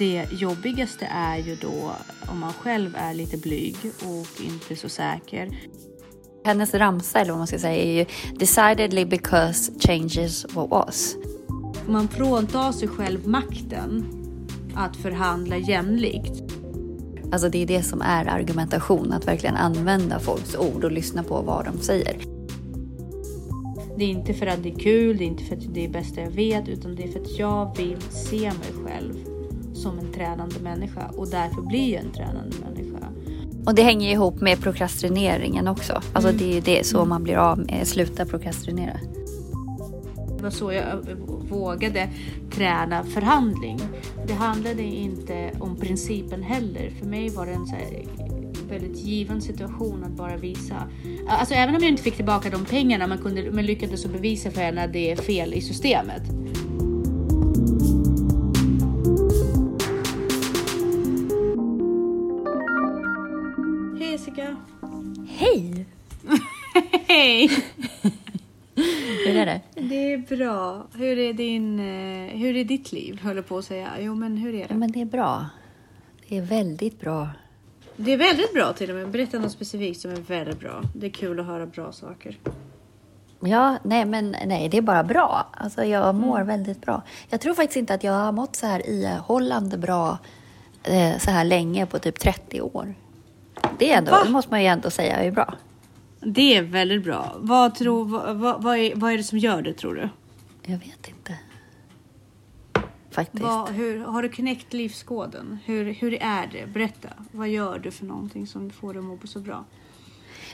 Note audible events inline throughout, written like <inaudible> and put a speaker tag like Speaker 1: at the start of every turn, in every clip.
Speaker 1: det jobbigaste är ju då om man själv är lite blyg och inte så säker.
Speaker 2: Hennes ramsa, eller vad man ska säga, är ju decidedly because changes what was.
Speaker 1: Man fråntar sig själv makten att förhandla jämlikt.
Speaker 2: Alltså det är det som är argumentation, att verkligen använda folks ord och lyssna på vad de säger.
Speaker 1: Det är inte för att det är kul, det är inte för att det är det bästa jag vet, utan det är för att jag vill se mig själv som en tränande människa och därför blir jag en tränande människa.
Speaker 2: Och det hänger ihop med prokrastineringen också. Alltså
Speaker 1: Mm.
Speaker 2: det är det så man blir av med, sluta prokrastinera.
Speaker 1: Det var så jag vågade träna förhandling. Det handlade inte om principen heller. För mig var det en så här väldigt given situation att bara visa. Alltså även om jag inte fick tillbaka de pengarna man, kunde, man lyckades att bevisa för henne att det är fel i systemet. Hej! <laughs>
Speaker 2: Hur är det?
Speaker 1: Det är bra. Hur är, din, eh, hur är ditt liv? Höll jag på att säga. Jo, men hur är
Speaker 2: Ja,
Speaker 1: det?
Speaker 2: men det är bra. Det är väldigt bra.
Speaker 1: Det är väldigt bra till och med. Berätta något specifikt som är väldigt bra. Det är kul att höra bra saker.
Speaker 2: Ja, nej men nej, det är bara bra. Alltså jag mår
Speaker 1: Mm.
Speaker 2: väldigt bra. Jag tror faktiskt inte att jag har mått så här ihållande bra eh, så här länge på typ 30 år. Det, är ändå,
Speaker 1: Va?
Speaker 2: det måste man ju ändå säga är bra.
Speaker 1: Det är väldigt bra. Vad, tror, vad, vad, vad, är, vad är det som gör det tror du?
Speaker 2: Jag vet inte. Faktiskt.
Speaker 1: Vad, hur, har du knäckt livskåden? Hur, hur är det? Berätta. Vad gör du för någonting som får dig att må så bra?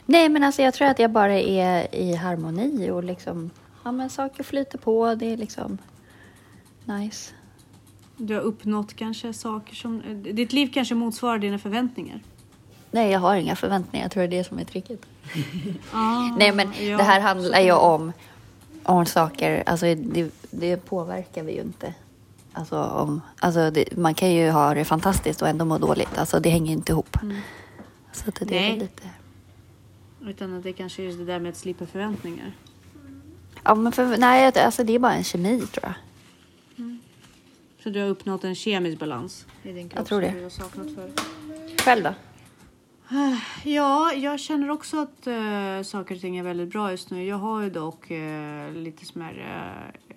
Speaker 2: Nej, men alltså jag tror att jag bara är i harmoni och liksom, ja men saker flyter på. Det är liksom nice.
Speaker 1: Du har uppnått kanske saker som... Ditt liv kanske motsvarar dina förväntningar.
Speaker 2: Nej, jag har inga förväntningar. Jag tror det är det som är tricket.
Speaker 1: Ah,
Speaker 2: Nej, men
Speaker 1: ja,
Speaker 2: det här handlar ju om, om saker, alltså det, det påverkar vi ju inte. Alltså, om, alltså det, man kan ju ha det fantastiskt och ändå må dåligt. Alltså det hänger ju inte ihop. Så att det är lite...
Speaker 1: Utan att det kanske är just det där med att slippa förväntningar.
Speaker 2: Ja, men för, nej, alltså det är bara en kemi tror jag.
Speaker 1: Så du har uppnått en kemisk balans i din kropp
Speaker 2: Jag tror det.
Speaker 1: som du har saknat förr.
Speaker 2: Själv då? <sighs>
Speaker 1: Ja, jag känner också att uh, saker och ting är väldigt bra just nu. Jag har ju dock eh, lite smärre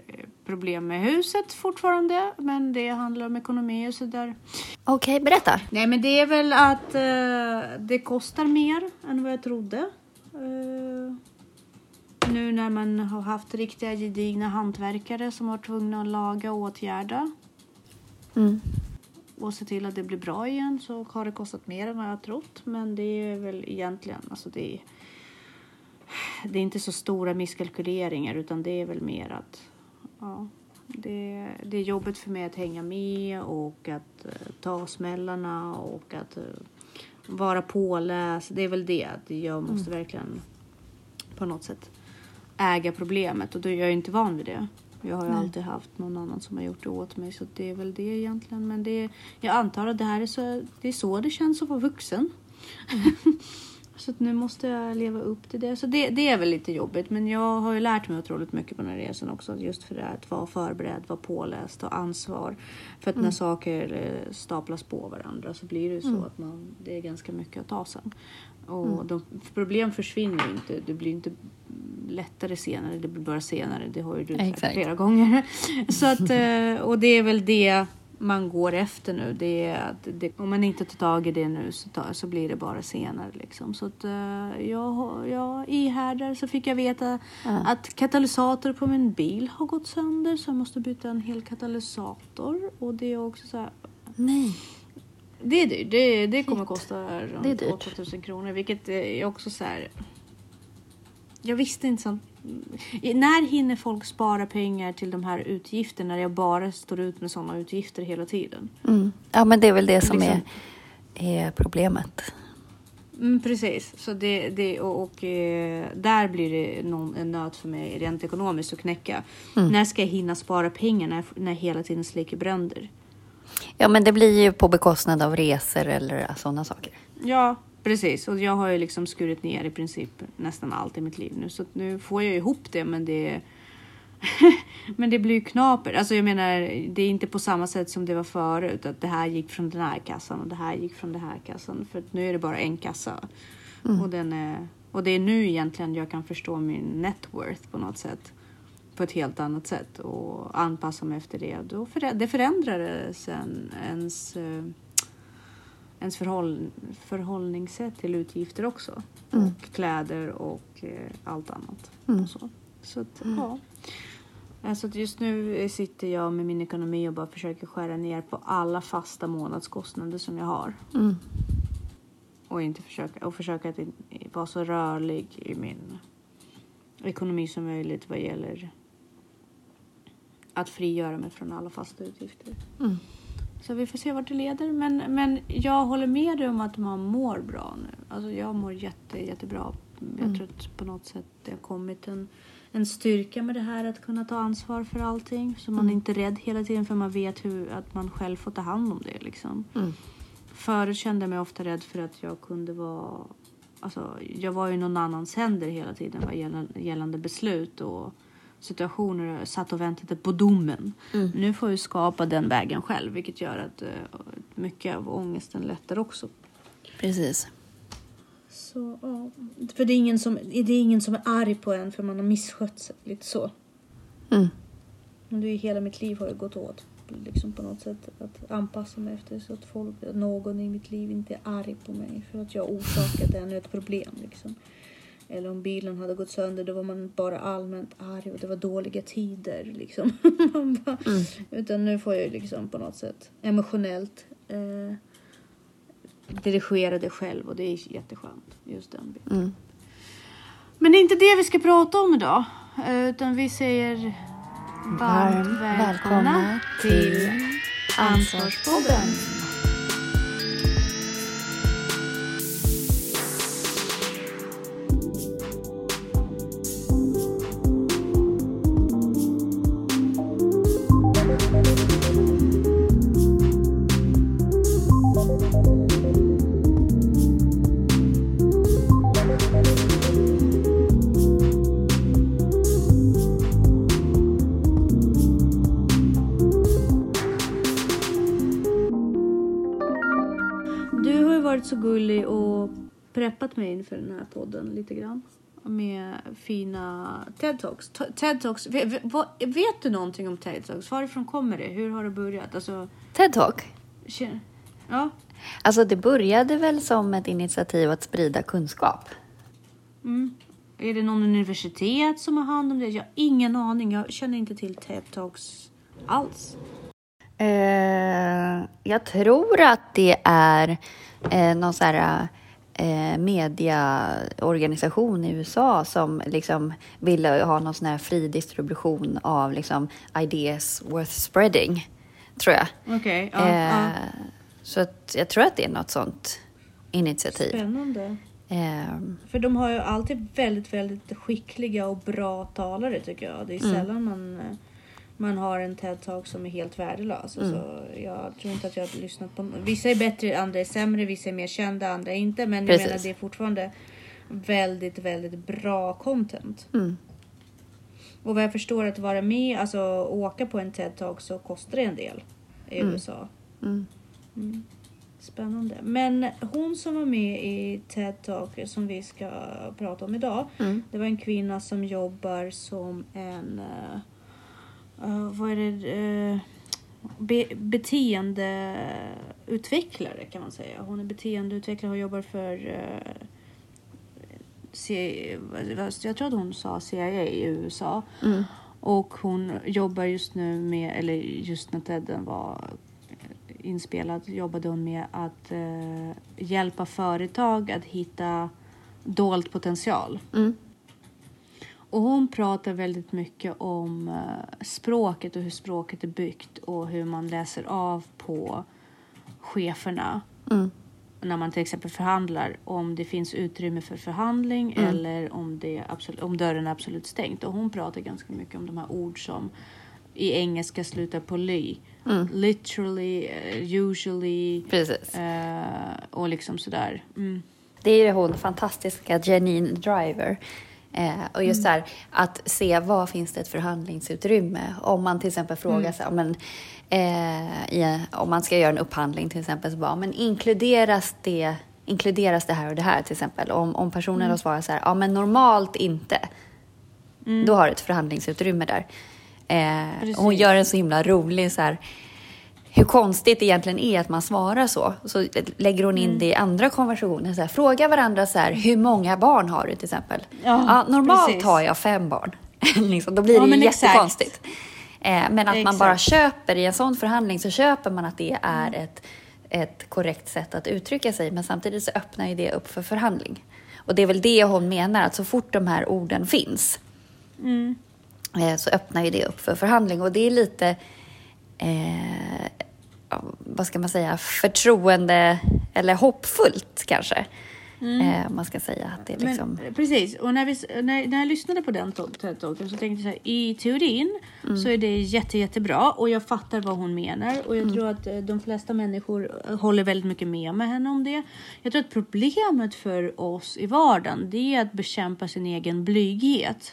Speaker 1: eh, problem med huset fortfarande. Men det handlar om ekonomi och sådär.
Speaker 2: Okej, berätta.
Speaker 1: Nej, men det är väl att eh, det kostar mer än vad jag trodde. Nu när man har haft riktiga gedigna hantverkare som har tvungna att laga och åtgärda
Speaker 2: Mm.
Speaker 1: Och se till att det blir bra igen så har det kostat mer än vad jag har trott. Men det är väl egentligen, alltså det är, det är inte så stora misskalkyleringar utan det är väl mer att ja, det, det är jobbigt för mig att hänga med och att eh, ta smällarna och att eh, vara påläst. Det är väl det, att jag måste verkligen på något sätt äga problemet och då är jag inte van vid det. Jag har ju
Speaker 2: Nej.
Speaker 1: alltid haft någon annan som har gjort det åt mig så det är väl det egentligen. Men det är, jag antar att det här är så det, är så det känns att vara vuxen. <laughs> så att nu måste jag leva upp till det. Så det, det är väl lite jobbigt. Men jag har ju lärt mig otroligt mycket på den här resan också. Just för det här att vara förberedd, vara påläst och ansvar. För att när saker eh, staplas på varandra så blir det ju så att man, det är ganska mycket att ta sen. Och de, problem försvinner ju inte. Det blir inte lättare senare, det blir bara senare. Det har ju du sagt
Speaker 2: Exakt.
Speaker 1: flera gånger. <laughs> Så att, eh, och det är väl det man går efter nu. Det är att det, om man inte tar tag i det nu så, tar, så blir det bara senare. Liksom. Så att eh, jag, jag ihärdar så fick jag veta att katalysator på min bil har gått sönder så jag måste byta en hel katalysator. Och det är också så här,
Speaker 2: Nej.
Speaker 1: det är dyrt. Det, det kommer kosta runt
Speaker 2: dyrt.
Speaker 1: 8000 kronor. Vilket är också så här. Jag visste inte sånt. När hinner folk spara pengar till de här utgifterna när jag bara står ut med sådana utgifter hela tiden?
Speaker 2: Mm. Ja, men det är väl det som
Speaker 1: Liksom-
Speaker 2: är, är problemet.
Speaker 1: Mm, precis, så det, det, och, och eh, där blir det någon, en nöt för mig rent ekonomiskt att knäcka. När ska jag hinna spara pengar när, när hela tiden släcker bränder?
Speaker 2: Ja, men det blir ju på bekostnad av resor eller sådana saker.
Speaker 1: Ja, precis. Och jag har ju liksom skurit ner i princip nästan allt i mitt liv nu. Så nu får jag ihop det, men det... <laughs> Men det blir ju knaper. Alltså jag menar, det är inte på samma sätt som det var förut. Att det här gick från den här kassan och det här gick från den här kassan. För nu är det bara en kassa. Och, den är, och det är nu egentligen jag kan förstå min net worth på något sätt. På ett helt annat sätt och anpassa mig efter det. Då förä- det förändrar sen ens, eh, ens förhåll, förhållningssätt till utgifter också. Och kläder och eh, allt annat. Och så så att, ja. Alltså just nu sitter jag med min ekonomi och bara försöker skära ner på alla fasta månadskostnader som jag har.
Speaker 2: Mm.
Speaker 1: Och, inte försöka, och försöka att vara så rörlig i min ekonomi som möjligt vad gäller att frigöra mig från alla fasta utgifter.
Speaker 2: Mm.
Speaker 1: Så vi får se vart det leder. Men, men jag håller med dig om att man mår bra nu. Alltså jag mår jätte, jättebra. Jag tror att på något sätt det har kommit en, en styrka med det här att kunna ta ansvar för allting. Så man är inte rädd hela tiden för man vet hur, att man själv får ta hand om det. Liksom.
Speaker 2: Mm.
Speaker 1: Förut kände jag mig ofta rädd för att jag kunde vara... Alltså, jag var ju någon annans händer hela tiden vad gällande, gällande beslut och situationer. Jag satt och väntade på domen. Nu får jag skapa den vägen själv vilket gör att eh, mycket av ångesten lättar också.
Speaker 2: Precis.
Speaker 1: Så, ja. För det är, ingen som, det är ingen som är arg på en för man har misskött sig. Lite så.
Speaker 2: Mm.
Speaker 1: Men det är hela mitt liv har ju gått åt liksom på något sätt att anpassa mig efter så att folk, någon i mitt liv inte är arg på mig för att jag orsakade ännu ett problem liksom. Eller om bilen hade gått sönder då var man bara allmänt arg och det var dåliga tider liksom. <laughs> Man bara, Utan nu får jag liksom på något sätt emotionellt eh, dirigera det själv och det är jätteskönt. Just den biten.
Speaker 2: Mm.
Speaker 1: Men det är inte det vi ska prata om idag. eh, Utan vi säger varmt välkomna till Ansvarspodden. Inför den här podden lite grann. Med fina TED-talks. TED-talks. Vet, vet, vad- vet du någonting om TED-talks? Varifrån kommer det? Hur har det börjat? Alltså,
Speaker 2: TED Talk.
Speaker 1: kä- ja.
Speaker 2: Alltså det började väl som ett initiativ att sprida kunskap.
Speaker 1: Mm. Är det någon universitet som har hand om det? Jag har ingen aning. Jag känner inte till TED-talks alls.
Speaker 2: Eh, jag tror att det är eh, någon så här eh, mediaorganisation i USA som liksom ville ha någon sån här fri distribution av liksom ideas worth spreading, tror jag.
Speaker 1: Okej. ja,
Speaker 2: eh,
Speaker 1: ja.
Speaker 2: Så att jag tror att det är något sånt initiativ.
Speaker 1: Spännande.
Speaker 2: Eh,
Speaker 1: För de har ju alltid väldigt, väldigt skickliga och bra talare tycker jag. Det är sällan man, eh, man har en TED-talk som är helt värdelös. Alltså, jag tror inte att jag har lyssnat på... Vissa är bättre, andra är sämre, vissa är mer kända, andra inte. Men jag
Speaker 2: Precis.
Speaker 1: menar det är fortfarande väldigt, väldigt bra content.
Speaker 2: mm,
Speaker 1: Och vad jag förstår att vara med, alltså åka på en TED-talk så kostar det en del i USA.
Speaker 2: mm,
Speaker 1: Spännande. Men hon som var med i TED Talk som vi ska prata om idag.
Speaker 2: Mm.
Speaker 1: Det var en kvinna som jobbar som en... Uh, vad är det? Uh, be, beteendeutvecklare kan man säga. Hon är beteendeutvecklare och jobbar för... Uh, C, jag tror att hon sa CIA i USA.
Speaker 2: mm,
Speaker 1: Och hon jobbar just nu med, eller just när Tedden var inspelad, jobbade hon med att eh, hjälpa företag att hitta dold potential.
Speaker 2: mm,
Speaker 1: Och hon pratar väldigt mycket om eh, språket och hur språket är byggt och hur man läser av på cheferna
Speaker 2: mm,
Speaker 1: när man till exempel förhandlar om det finns utrymme för förhandling eller om, det absolut, om dörren är absolut stängt. Och hon pratar ganska mycket om de här ord som i engelska slutar på ly. Literally, eh, usually
Speaker 2: precis.
Speaker 1: eh, och liksom sådär. Mm.
Speaker 2: Det är hon fantastiska Janine Driver Eh, och just
Speaker 1: Mm.
Speaker 2: så här, att se vad finns det ett förhandlingsutrymme. Om man till exempel frågar
Speaker 1: Mm.
Speaker 2: sig, men, eh, i, om man ska göra en upphandling till exempel, så bara, men inkluderas det, inkluderas det här och det här till exempel. Om, om personen
Speaker 1: Mm.
Speaker 2: då svarar så här, ja men normalt inte. Då har du ett förhandlingsutrymme där. Eh, och hon gör en så himla rolig så här, hur konstigt det egentligen är att man svarar så. Så lägger hon
Speaker 1: Mm.
Speaker 2: in det i andra konversationer. Så här, fråga varandra så här, hur många barn har du till exempel?
Speaker 1: Ja,
Speaker 2: normalt
Speaker 1: precis.
Speaker 2: har jag fem barn. <laughs> liksom, då blir
Speaker 1: Ja,
Speaker 2: det ju
Speaker 1: exakt.
Speaker 2: jättekonstigt. Eh, men att man
Speaker 1: Exakt.
Speaker 2: bara köper i en sån förhandling så köper man att det är ett, ett korrekt sätt att uttrycka sig. Men samtidigt så öppnar ju det upp för förhandling. Och det är väl det hon menar, att så fort de här orden finns
Speaker 1: Mm.
Speaker 2: eh, så öppnar ju det upp för förhandling. Och det är lite, eh, vad ska man säga, förtroende eller hoppfullt kanske. Eh, om man ska säga att det är liksom...
Speaker 1: Men, precis, och när, vi, när, när jag lyssnade på den TED-talken så tänkte jag så här, i teorin så är det jätte, jättebra och jag fattar vad hon menar och jag tror att eh, de flesta människor eh, håller väldigt mycket med med henne om det. Jag tror att problemet för oss i vardagen det är att bekämpa sin egen blyghet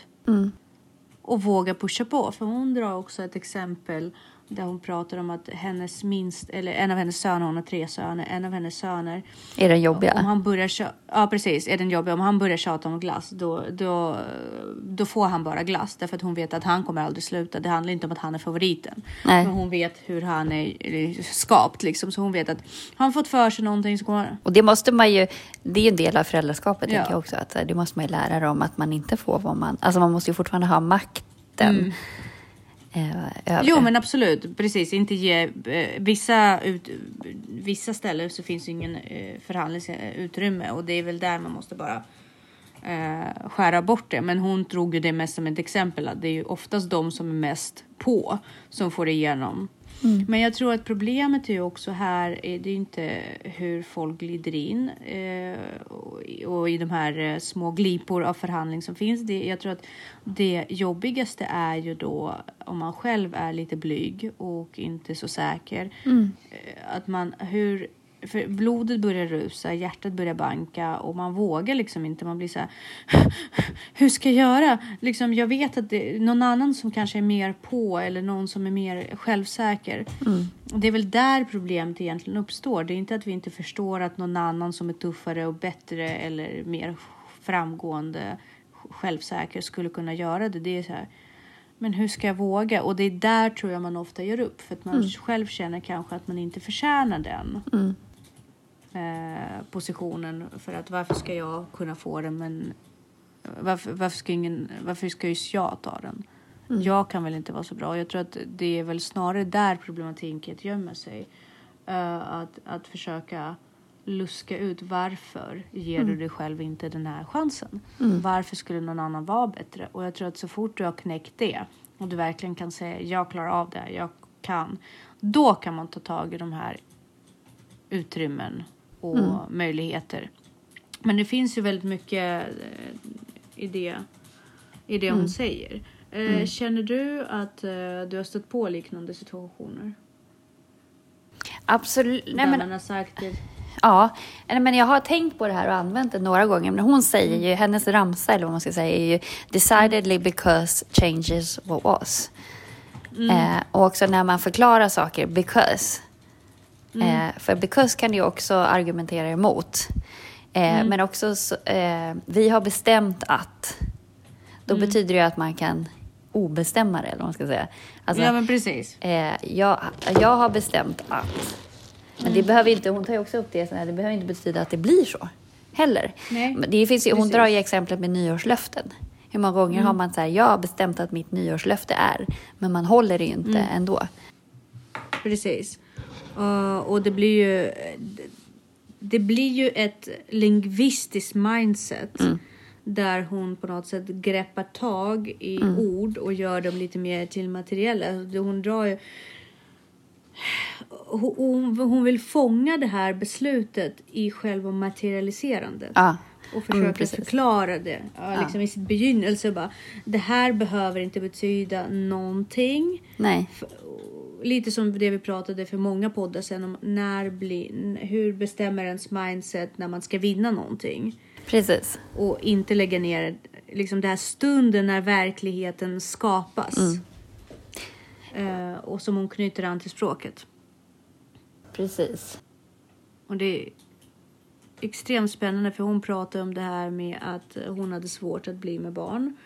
Speaker 1: och våga pusha på. För hon drar också ett exempel där hon pratar om att hennes minst, eller en av hennes söner, hon har tre söner, en av hennes söner
Speaker 2: Är den jobbiga?
Speaker 1: om han börjar ja precis, är den jobbig. Om han börjar tjata om glass då, då, då får han bara glass. Därför att hon vet att han kommer aldrig sluta. Det handlar inte om att han är favoriten.
Speaker 2: Nej.
Speaker 1: Men hon vet hur han är skapt liksom. Så hon vet att har han fått för sig någonting så kommer.
Speaker 2: Och det måste man ju, det är ju en del av föräldraskapet
Speaker 1: Ja.
Speaker 2: tänker jag också. Att det måste man ju lära dem att man inte får vad man, alltså man måste ju fortfarande ha makten. Eh, över.
Speaker 1: Jo men absolut, precis. Inte ge eh, vissa, ut, vissa ställen så finns ju ingen eh, förhandlingsutrymme och det är väl där man måste bara eh, skära bort det. Men hon drog ju det mest som ett exempel att det är ju oftast de som är mest på som får igenom. Men jag tror att problemet är ju också här, är det är inte hur folk glider in eh, och, i de här eh, små glipor av förhandling som finns. Det, jag tror att det jobbigaste är ju då om man själv är lite blyg och inte så säker. Eh, Att man, hur, för blodet börjar rusa, hjärtat börjar banka och man vågar liksom inte. Man blir så här, <laughs> hur ska jag göra? Liksom, jag vet att det är någon annan som kanske är mer på eller någon som är mer självsäker. Det är väl där problemet egentligen uppstår. Det är inte att vi inte förstår att någon annan som är tuffare och bättre eller mer framgående självsäker skulle kunna göra det. Det är så här, men hur ska jag våga? Och det är där tror jag man ofta gör upp. För att man själv känner kanske att man inte förtjänar den eh, positionen. För att varför ska jag kunna få den men varför, varför, ska, ingen, varför ska just jag ta den? Jag kan väl inte vara så bra. Jag tror att det är väl snarare där problematiken gömmer sig. Eh, att, att försöka luska ut varför ger du dig själv inte den här chansen? Varför skulle någon annan vara bättre? Och jag tror att så fort du har knäckt det och du verkligen kan säga jag klarar av det, jag kan. Då kan man ta tag i de här utrymmen och möjligheter. Men det finns ju väldigt mycket i det, i det hon säger. Eh, Känner du att eh, du har stött på liknande situationer?
Speaker 2: Absolut. Nej, men,
Speaker 1: man har sagt det.
Speaker 2: ja, men jag har tänkt på det här och använt det några gånger. Men hon säger ju, hennes ramsa eller vad man ska säga är ju decidedly because changes what was. Eh, och också när man förklarar saker, because. Eh, för because kan du också argumentera emot. Eh, Men också, så, eh, vi har bestämt att. Då betyder det ju att man kan obestämma det, eller vad man ska säga. Alltså,
Speaker 1: Ja men precis.
Speaker 2: Eh, jag, jag har bestämt att. Men det behöver inte, hon tar ju också upp det, det behöver inte betyda att det blir så heller.
Speaker 1: Nej,
Speaker 2: det finns ju, hon
Speaker 1: precis.
Speaker 2: drar ju exemplet med nyårslöften. Hur många gånger har man så här, jag har bestämt att mitt nyårslöfte är, men man håller det ju inte ändå.
Speaker 1: Precis. Uh, och det blir ju det blir ju ett lingvistiskt mindset där hon på något sätt greppar tag i ord och gör dem lite mer till materiella. Hon drar ju hon, hon- vill fånga det här beslutet i själva materialiserandet.
Speaker 2: Ja.
Speaker 1: Och
Speaker 2: Mm,
Speaker 1: försöka
Speaker 2: precis.
Speaker 1: förklara det ja, liksom i sitt begynnelse. Bara, det här behöver inte betyda någonting.
Speaker 2: Nej.
Speaker 1: Lite som det vi pratade för många poddar sen om när blir, n- hur bestämmer ens mindset när man ska vinna någonting.
Speaker 2: Precis.
Speaker 1: Och inte lägga ner liksom den här stunden när verkligheten skapas. Eh, och som hon knyter an till språket.
Speaker 2: Precis.
Speaker 1: Och det är extremt spännande för hon pratar om det här med att hon hade svårt att bli med barn.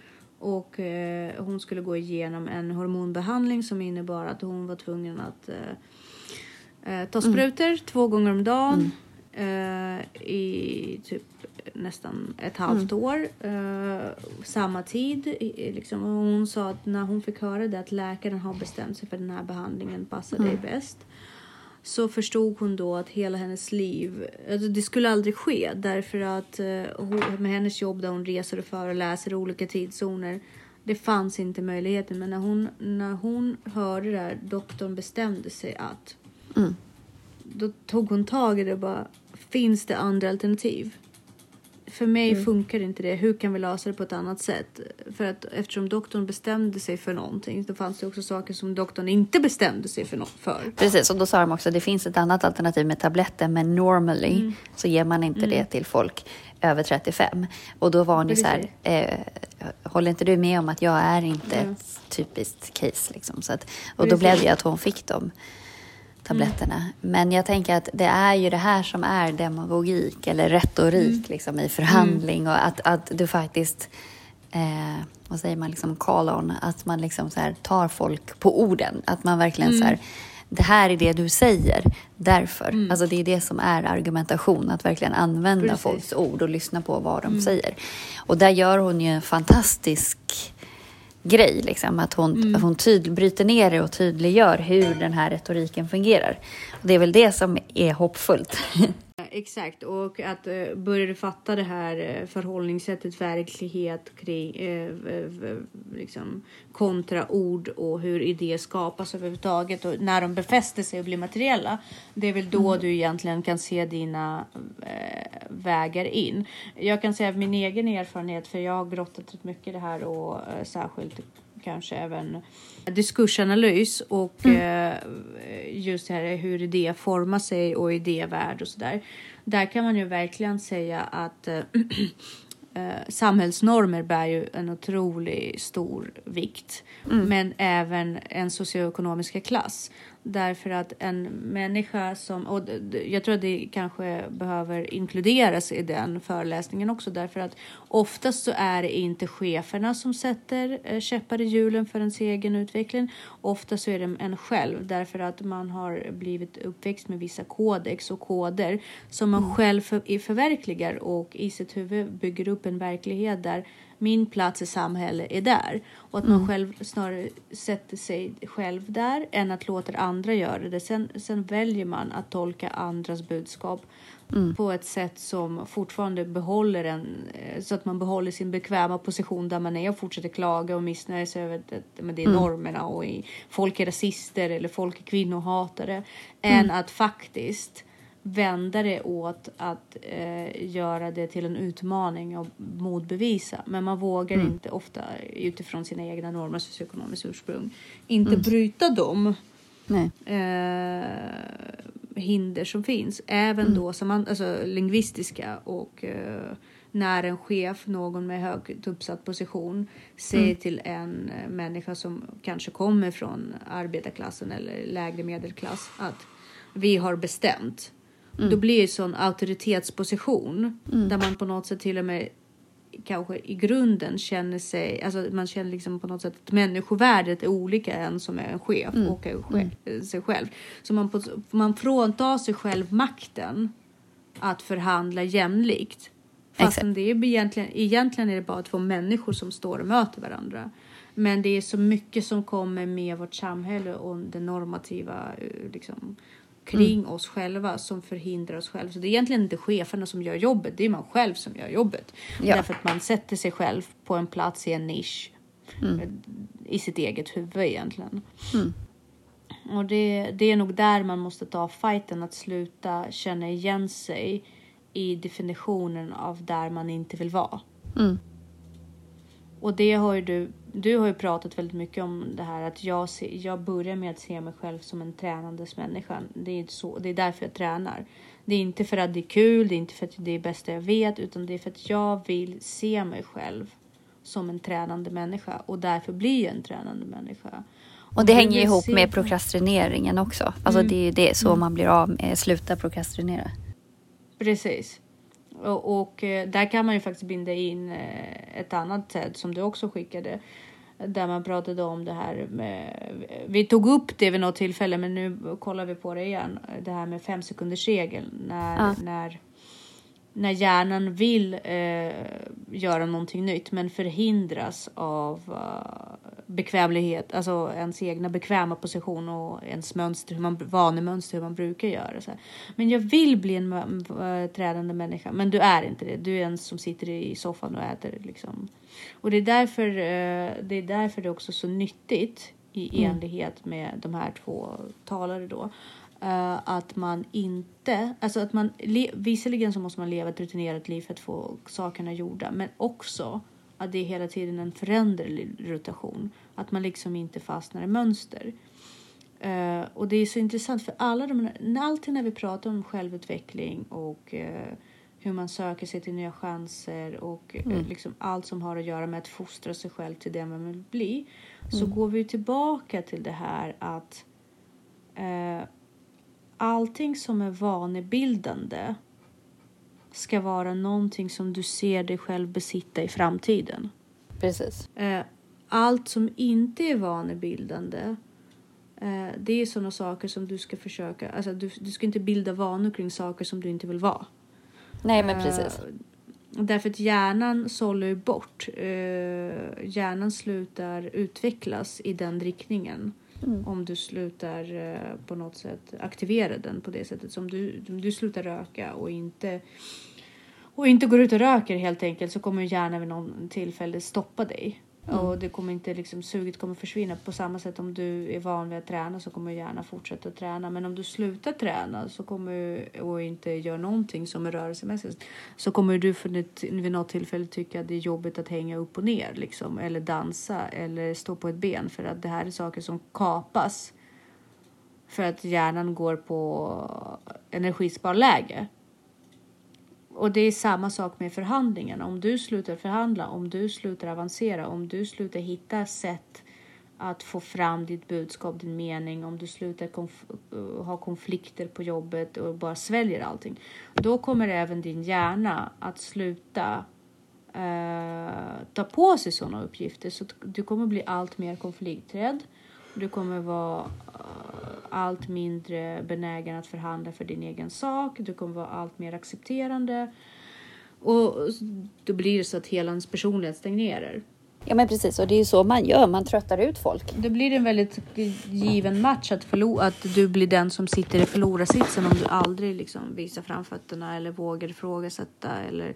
Speaker 1: Och eh, hon skulle gå igenom en hormonbehandling som innebar att hon var tvungen att eh, eh, ta sprutor två gånger om dagen eh, i typ nästan ett halvt år. Eh, samma tid. Liksom. Hon sa att när hon fick höra det att läkaren har bestämt sig för den här behandlingen passar dig bäst så förstod hon då att hela hennes liv, alltså det skulle aldrig ske därför att eh, hon, med hennes jobb där hon reser och föreläser i olika tidszoner, det fanns inte möjligheten. Men när hon, när hon hörde det här, doktorn bestämde sig att,
Speaker 2: Mm.
Speaker 1: då tog hon tag i det och bara, finns det andra alternativ? För mig
Speaker 2: Mm.
Speaker 1: funkar inte det. Hur kan vi lösa det på ett annat sätt? För att eftersom doktorn bestämde sig för någonting, då fanns det också saker som doktorn inte bestämde sig för. För.
Speaker 2: Precis, och då sa de också att det finns ett annat alternativ med tabletter, men normally
Speaker 1: Mm.
Speaker 2: så ger man inte det till folk över 35. Och då var hon ju så här, eh, håller inte du med om att jag är inte
Speaker 1: Mm.
Speaker 2: ett typiskt case? Liksom. Så att, och då blev det att hon fick de tabletterna.
Speaker 1: Mm.
Speaker 2: Men jag tänker att det är ju det här som är demagogik eller retorik
Speaker 1: Mm.
Speaker 2: liksom, i förhandling och att, att du faktiskt eh, vad säger man, liksom call on, att man liksom så här tar folk på orden. Att man verkligen så här, det här är det du säger, därför. Alltså det är det som är argumentation, att verkligen använda
Speaker 1: Precis.
Speaker 2: folks ord och lyssna på vad de säger. Och där gör hon ju en fantastisk grej, liksom, att hon, att hon tyd, bryter ner det och tydliggör hur den här retoriken fungerar. Och det är väl det som är hoppfullt. <laughs>
Speaker 1: Exakt, och att uh, börja du fatta det här eh, förhållningssättet, verklighet kring, eh, liksom, kontra ord och hur idéer skapas överhuvudtaget och när de befäster sig och blir materiella. Det är väl då du egentligen kan se dina eh, vägar in. Jag kan säga av min egen erfarenhet, för jag har grottat rätt mycket i det här och eh, särskilt kanske även diskursanalys och eh, just det här hur idé formar sig och idévärld och sådär. Där kan man ju verkligen säga att eh, <clears throat> eh, samhällsnormer bär ju en otroligt stor vikt. Men även en socioekonomiska klass. Därför att en människa som, och jag tror att det kanske behöver inkluderas i den föreläsningen också därför att oftast så är det inte cheferna som sätter eh, käppar i hjulen för ens egen utveckling. Ofta så är det en själv därför att man har blivit uppväxt med vissa kodex och koder som man själv för, förverkligar och i sitt huvud bygger upp en verklighet där min plats i samhället är där. Och att man själv snarare sätter sig själv där än att låta andra göra det. Sen, sen väljer man att tolka andras budskap på ett sätt som fortfarande behåller en, eh, så att man behåller sin bekväma position där man är och fortsätter klaga och missnöja sig över att men det är normerna och i, folk är rasister eller folk är kvinnohatare. Än att faktiskt vända det åt att eh, göra det till en utmaning och motbevisa. Men man vågar inte ofta utifrån sina egna normer och socioekonomiska ursprung inte bryta dem
Speaker 2: Nej.
Speaker 1: eh, hinder som finns. Även då som man, alltså, lingvistiska och eh, när en chef, någon med högt uppsatt position säger till en eh, människa som kanske kommer från arbetarklassen eller lägre medelklass att vi har bestämt. Då blir det en sån auktoritetsposition där man på något sätt till och med kanske i grunden känner sig, alltså man känner liksom på något sätt att människovärdet är olika än som är en chef och är che- sig själv. Så man, på, man fråntar sig själv makten att förhandla jämlikt. Fastän det är egentligen, egentligen är det bara två människor som står och möter varandra. Men det är så mycket som kommer med vårt samhälle och det normativa eh, liksom, kring oss själva som förhindrar oss själva. Så det är egentligen inte cheferna som gör jobbet, det är man själv som gör jobbet.
Speaker 2: Ja.
Speaker 1: Därför att man sätter sig själv på en plats i en nisch eh, i sitt eget huvud egentligen. Och det, det är nog där man måste ta fighten, att sluta känna igen sig i definitionen av där man inte vill vara.
Speaker 2: Mm.
Speaker 1: Och det har ju du, du har ju pratat väldigt mycket om det här att jag, se, jag börjar med att se mig själv som en tränandes människa. Det är, inte så, det är därför jag tränar. Det är inte för att det är kul, det är inte för att det är det bästa jag vet, utan det är för att jag vill se mig själv som en tränande människa och därför blir jag en tränande människa.
Speaker 2: Och det hänger ihop
Speaker 1: se
Speaker 2: med prokrastineringen också. Alltså det är ju det så man blir av med, sluta prokrastinera.
Speaker 1: Precis. Och, och eh, där kan man ju faktiskt binda in eh, ett annat sätt som du också skickade. Där man pratade om det här med, vi tog upp det vid något tillfälle men nu kollar vi på det igen. Det här med fem sekunders regeln. När,
Speaker 2: Ja.
Speaker 1: när, när hjärnan vill eh, göra någonting nytt men förhindras av eh, bekvämlighet, alltså ens egna bekväma position och ens mönster, hur man, vanemönster, hur man brukar göra. Så här. Men jag vill bli en äh, trädande människa, men du är inte det. Du är en som sitter i soffan och äter liksom. Och det är därför, eh, det är därför det är också så nyttigt i enlighet med de här två talare då. Eh, att man inte, alltså att man, le, visserligen så måste man leva ett rutinerat liv för att få sakerna gjorda, men också att det är hela tiden en föränderlig rotation. Att man liksom inte fastnar i mönster. Eh, och det är så intressant för alla de alltid när vi pratar om självutveckling och eh, hur man söker sig till nya chanser och eh, liksom allt som har att göra med att fostra sig själv till det man vill bli. Så går vi tillbaka till det här att allting som är vanebildande ska vara någonting som du ser dig själv besitta i framtiden.
Speaker 2: Precis.
Speaker 1: Eh, allt som inte är vanebildande eh, det är sådana saker som du ska försöka, alltså du, du ska inte bilda vanor kring saker som du inte vill vara.
Speaker 2: Nej men
Speaker 1: Eh,
Speaker 2: precis.
Speaker 1: Därför att hjärnan sållar ju bort. Eh, hjärnan slutar utvecklas i den riktningen.
Speaker 2: Mm.
Speaker 1: Om du slutar eh, på något sätt aktivera den på det sättet. Som du, om du slutar röka och inte och inte går ut och röker helt enkelt så kommer hjärnan vid någon tillfälle stoppa dig. Mm. Och det kommer inte liksom, suget kommer försvinna. På samma sätt om du är van vid att träna så kommer hjärnan fortsätta att träna. Men om du slutar träna så kommer, och inte gör någonting som är rörelsemässigt så kommer du för ett, vid något tillfälle tycka att det är jobbigt att hänga upp och ner liksom. Eller dansa eller stå på ett ben. För att det här är saker som kapas. För att hjärnan går på energisparläge. Och det är samma sak med förhandlingarna. Om du slutar förhandla, om du slutar avancera, om du slutar hitta sätt att få fram ditt budskap, din mening, om du slutar konf- eh, ha konflikter på jobbet och bara sväljer allting. Då kommer även din hjärna att sluta eh, ta på sig sådana uppgifter. Så du kommer bli allt mer konflikträdd. Du kommer vara allt mindre benägen att förhandla för din egen sak. Du kommer vara allt mer accepterande. Och då blir det så att hela ens personlighet stagnerar.
Speaker 2: Ja men precis och det är ju så man gör, man tröttar ut folk.
Speaker 1: Det blir en väldigt given match att, förlo- att du blir den som sitter i förlorarsitsen om du aldrig liksom visar framfötterna eller vågar ifrågasätta. Eller,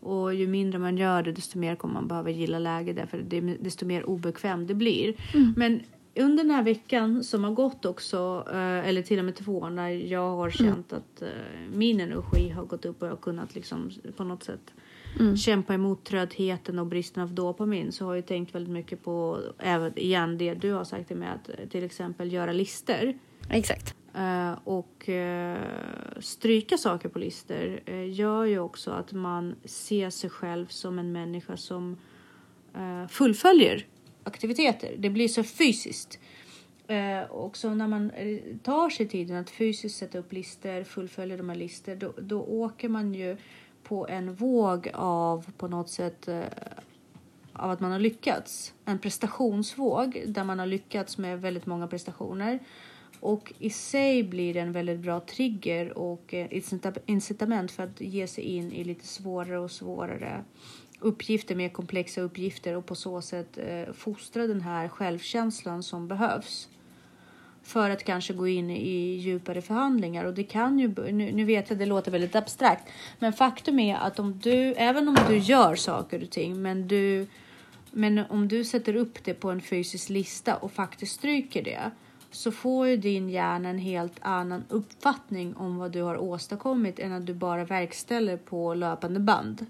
Speaker 1: och ju mindre man gör det desto mer kommer man behöva gilla läget därför desto mer obekväm det blir. Men under den här veckan som har gått också, eh, eller till och med två, när jag har känt att eh, min energi har gått upp och jag har kunnat liksom på något sätt kämpa emot tröttheten och bristen av dopamin så har jag tänkt väldigt mycket på, även igen det du har sagt till mig, att eh, till exempel göra lister.
Speaker 2: Exakt.
Speaker 1: Och stryka saker på lister uh, gör ju också att man ser sig själv som en människa som fullföljer aktiviteter. Det blir så fysiskt. Eh, och så när man eh, tar sig tiden att fysiskt sätta upp listor, fullfölja de här listor, då, då åker man ju på en våg av på något sätt eh, av att man har lyckats. En prestationsvåg där man har lyckats med väldigt många prestationer. Och i sig blir det en väldigt bra trigger och eh, incitament för att ge sig in i lite svårare och svårare uppgifter, mer komplexa uppgifter och på så sätt eh, fostra den här självkänslan som behövs för att kanske gå in i djupare förhandlingar. Och det kan ju, nu, nu vet jag det låter väldigt abstrakt, men faktum är att om du, även om du gör saker och ting, men du, men om du sätter upp det på en fysisk lista och faktiskt stryker det, så får ju din hjärna en helt annan uppfattning om vad du har åstadkommit än att du bara verkställer på löpande band.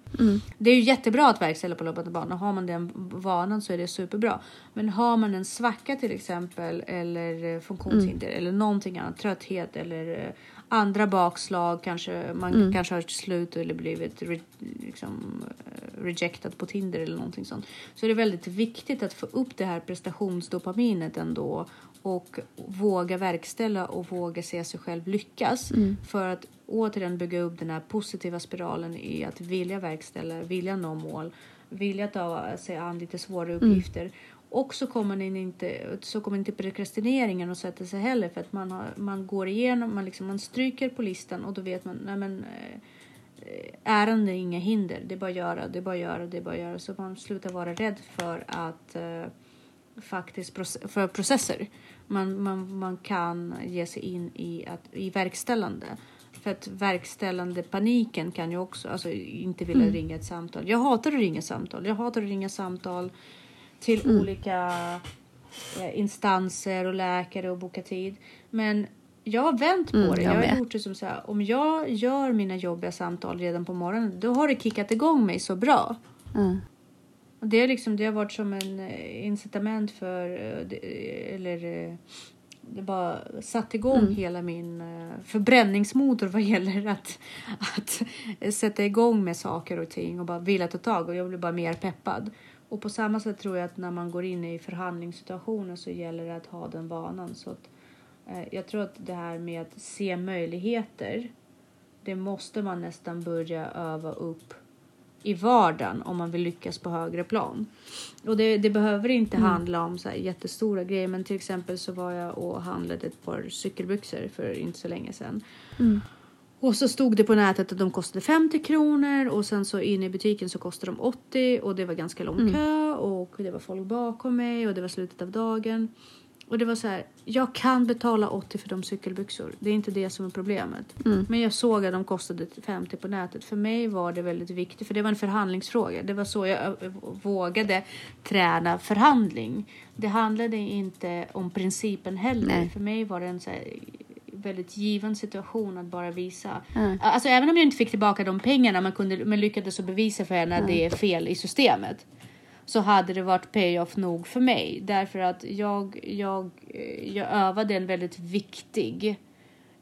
Speaker 1: Det är ju jättebra att verkställa på löpande band och har man den vanan så är det superbra. Men har man en svacka till exempel eller eh, funktionshinder eller någonting annat, trötthet eller eh, andra bakslag, kanske man
Speaker 2: Mm.
Speaker 1: kanske har slut eller blivit re, liksom, eh, rejectad på Tinder eller någonting sånt. Så det är väldigt viktigt att få upp det här prestationsdopaminet ändå och våga verkställa och våga se sig själv lyckas
Speaker 2: Mm.
Speaker 1: för att återigen bygga upp den här positiva spiralen i att vilja verkställa, vilja nå mål, vilja ta sig an lite svåra
Speaker 2: Mm.
Speaker 1: uppgifter. Och så kommer, den inte, så kommer inte prokrastineringen att sätta sig heller för att man, har, man går igenom, man, liksom, man stryker på listan och då vet man, nej men eh, ärenden är inga hinder, det är bara att göra, det är bara att göra, det är bara att göra. Så man slutar vara rädd för att eh, faktiskt för processer. Man, man, man kan ge sig in i, att, i verkställande. För att verkställande paniken kan ju också, alltså inte vilja ringa ett samtal. Jag hatar att ringa samtal. Jag hatar att ringa samtal till olika eh, instanser och läkare och boka tid. Men jag har vänt på
Speaker 2: Mm,
Speaker 1: det.
Speaker 2: jag
Speaker 1: Jag, har
Speaker 2: med.
Speaker 1: gjort det som så här, om jag gör mina jobbiga samtal redan på morgonen, då har det kickat igång mig så bra.
Speaker 2: Mm.
Speaker 1: Och det, är liksom, det har varit som en eh, incitament för, eh, det- eller eh, det bara satt igång
Speaker 2: Mm.
Speaker 1: hela min eh, förbränningsmotor vad gäller att, att sätta igång med saker och ting och bara vilja ta tag och jag blir bara mer peppad. Och på samma sätt tror jag att när man går in i förhandlingssituationer så gäller det att ha den vanan. Så att, eh, jag tror att det här med att se möjligheter, det måste man nästan börja öva upp i vardagen om man vill lyckas på högre plan. Och det, det behöver inte handla om så här jättestora grejer men till exempel så var jag och handlade ett par cykelbyxor för inte så länge sedan. Och så stod det på nätet att de kostade 50 kronor och sen så inne i butiken så kostade de 80 och det var ganska lång kö och det var folk bakom mig och det var slutet av dagen. Och det var så här, jag kan betala 80 för de cykelbyxor. Det är inte det som är problemet. Men jag såg att de kostade 50 på nätet. För mig var det väldigt viktigt, för det var en förhandlingsfråga. Det var så jag vågade träna förhandling. Det handlade inte om principen heller.
Speaker 2: Nej.
Speaker 1: För mig var det en så här väldigt given situation att bara visa.
Speaker 2: Mm.
Speaker 1: Alltså även om jag inte fick tillbaka de pengarna men, kunde, men lyckades så bevisa för henne att det är fel i systemet. Så hade det varit payoff nog för mig. Därför att jag, jag, eh, jag övade en väldigt viktig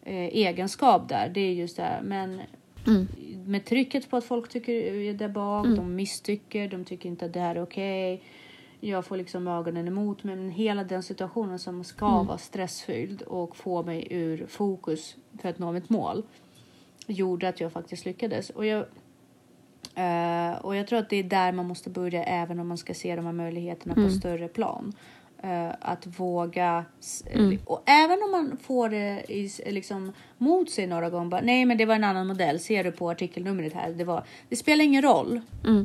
Speaker 1: eh, egenskap där. Det är just det här. Men
Speaker 2: Mm.
Speaker 1: med trycket på att folk tycker är där bak, de misstycker, de tycker inte att det här är okej. Jag får liksom ögonen emot mig. Men hela den situationen som ska vara stressfylld och få mig ur fokus för att nå mitt mål gjorde att jag faktiskt lyckades. Och jag, eh, och jag tror att det är där man måste börja även om man ska se de här möjligheterna på större plan. Eh, att våga, s- och även om man får det i, liksom, mot sig några gånger, bara, nej men det var en annan modell, ser du på artikelnumret här, det, var, det spelar ingen roll.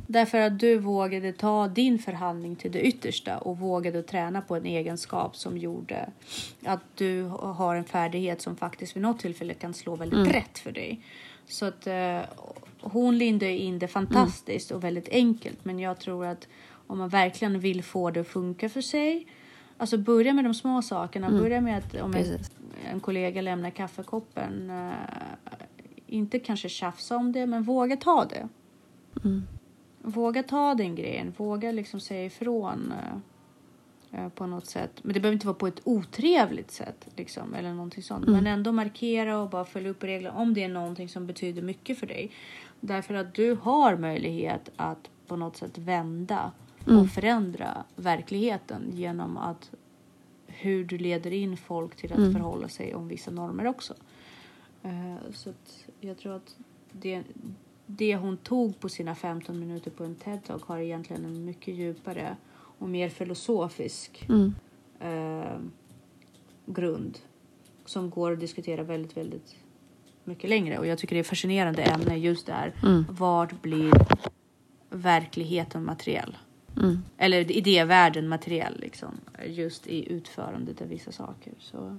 Speaker 1: Därför att du vågade ta din förhandling till det yttersta och vågade träna på en egenskap som gjorde att du har en färdighet som faktiskt vid något tillfälle kan slå väldigt rätt för dig. Så att eh, hon lindade in det fantastiskt och väldigt enkelt. Men jag tror att om man verkligen vill få det att funka för sig. Alltså börja med de små sakerna. Börja med att om en, en kollega lämnar kaffekoppen. Eh, inte kanske tjafsa om det, men våga ta det. Våga ta den grejen. Våga liksom säga ifrån. eh, på något sätt. Men det behöver inte vara på ett otrevligt sätt. Liksom, eller någonting sånt. Men ändå markera och bara följa upp reglerna. Om det är någonting som betyder mycket för dig. Därför att du har möjlighet att på något sätt vända och förändra verkligheten genom att hur du leder in folk till att förhålla sig om vissa normer också. Eh, så jag tror att det, det hon tog på sina 15 minuter på en TED-talk har egentligen en mycket djupare och mer filosofisk
Speaker 2: Mm.
Speaker 1: eh, grund som går att diskutera väldigt, väldigt mycket längre. Och jag tycker det är fascinerande ämne just där.
Speaker 2: Mm.
Speaker 1: Vart blir verkligheten materiell?
Speaker 2: Mm.
Speaker 1: Eller idévärlden materiell liksom. Just i utförandet av vissa saker. Så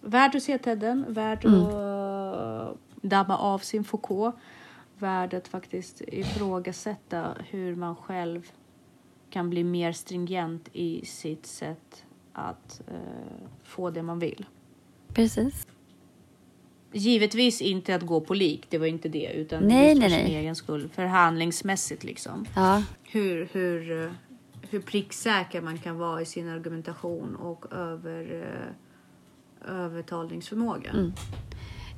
Speaker 1: Värd att se Tedden, värd att damma av sin Foucault. Värd att faktiskt ifrågasätta hur man själv kan bli mer stringent i sitt sätt att eh, få det man vill.
Speaker 2: Precis.
Speaker 1: Givetvis inte att gå på lik, det var inte det, utan
Speaker 2: Nej,
Speaker 1: just
Speaker 2: nej,
Speaker 1: för sin
Speaker 2: nej.
Speaker 1: egen skull, förhandlingsmässigt liksom.
Speaker 2: Ja.
Speaker 1: Hur, hur, eh, hur pricksäker man kan vara i sin argumentation och över, eh, övertalningsförmåga.
Speaker 2: Mm.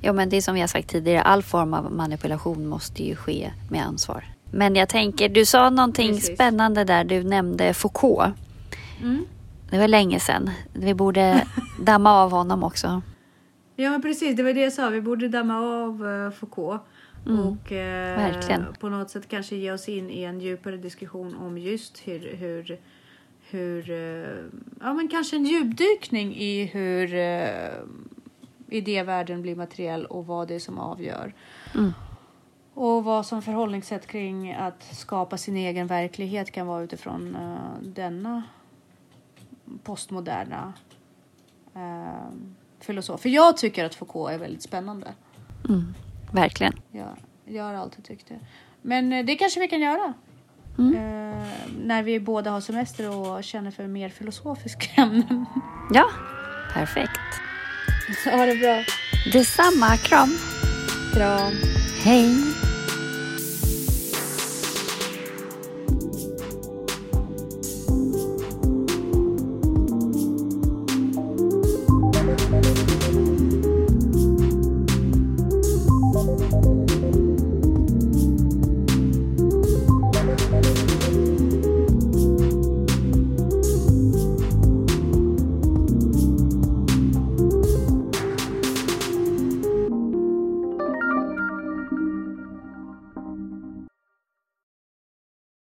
Speaker 2: Ja, men det är som har sagt tidigare, all form av manipulation måste ju ske med ansvar. Men jag tänker, du sa någonting
Speaker 1: Precis.
Speaker 2: spännande där. Du nämnde Foucault.
Speaker 1: Mm.
Speaker 2: Det var länge sedan. Vi borde damma av honom också.
Speaker 1: Ja men precis, det var det jag sa. Vi borde damma av uh, Foucault.
Speaker 2: Mm,
Speaker 1: Och eh, på något sätt kanske ge oss in i en djupare diskussion om just hur, hur, hur eh, ja men kanske en djupdykning i hur eh, idévärlden blir materiell och vad det är som avgör.
Speaker 2: Mm.
Speaker 1: Och vad som förhållningssätt kring att skapa sin egen verklighet kan vara utifrån eh, denna postmoderna uh, filosof. För jag tycker att Foucault är väldigt spännande.
Speaker 2: Mm, verkligen.
Speaker 1: Jag, jag har alltid tyckt det. Men eh, det kanske vi kan göra.
Speaker 2: Mm.
Speaker 1: Eh, när vi båda har semester och känner för mer filosofiska ämnen.
Speaker 2: Ja, perfekt. <laughs>
Speaker 1: Ha det bra.
Speaker 2: Detsamma. Kram.
Speaker 1: Kram.
Speaker 2: Hej.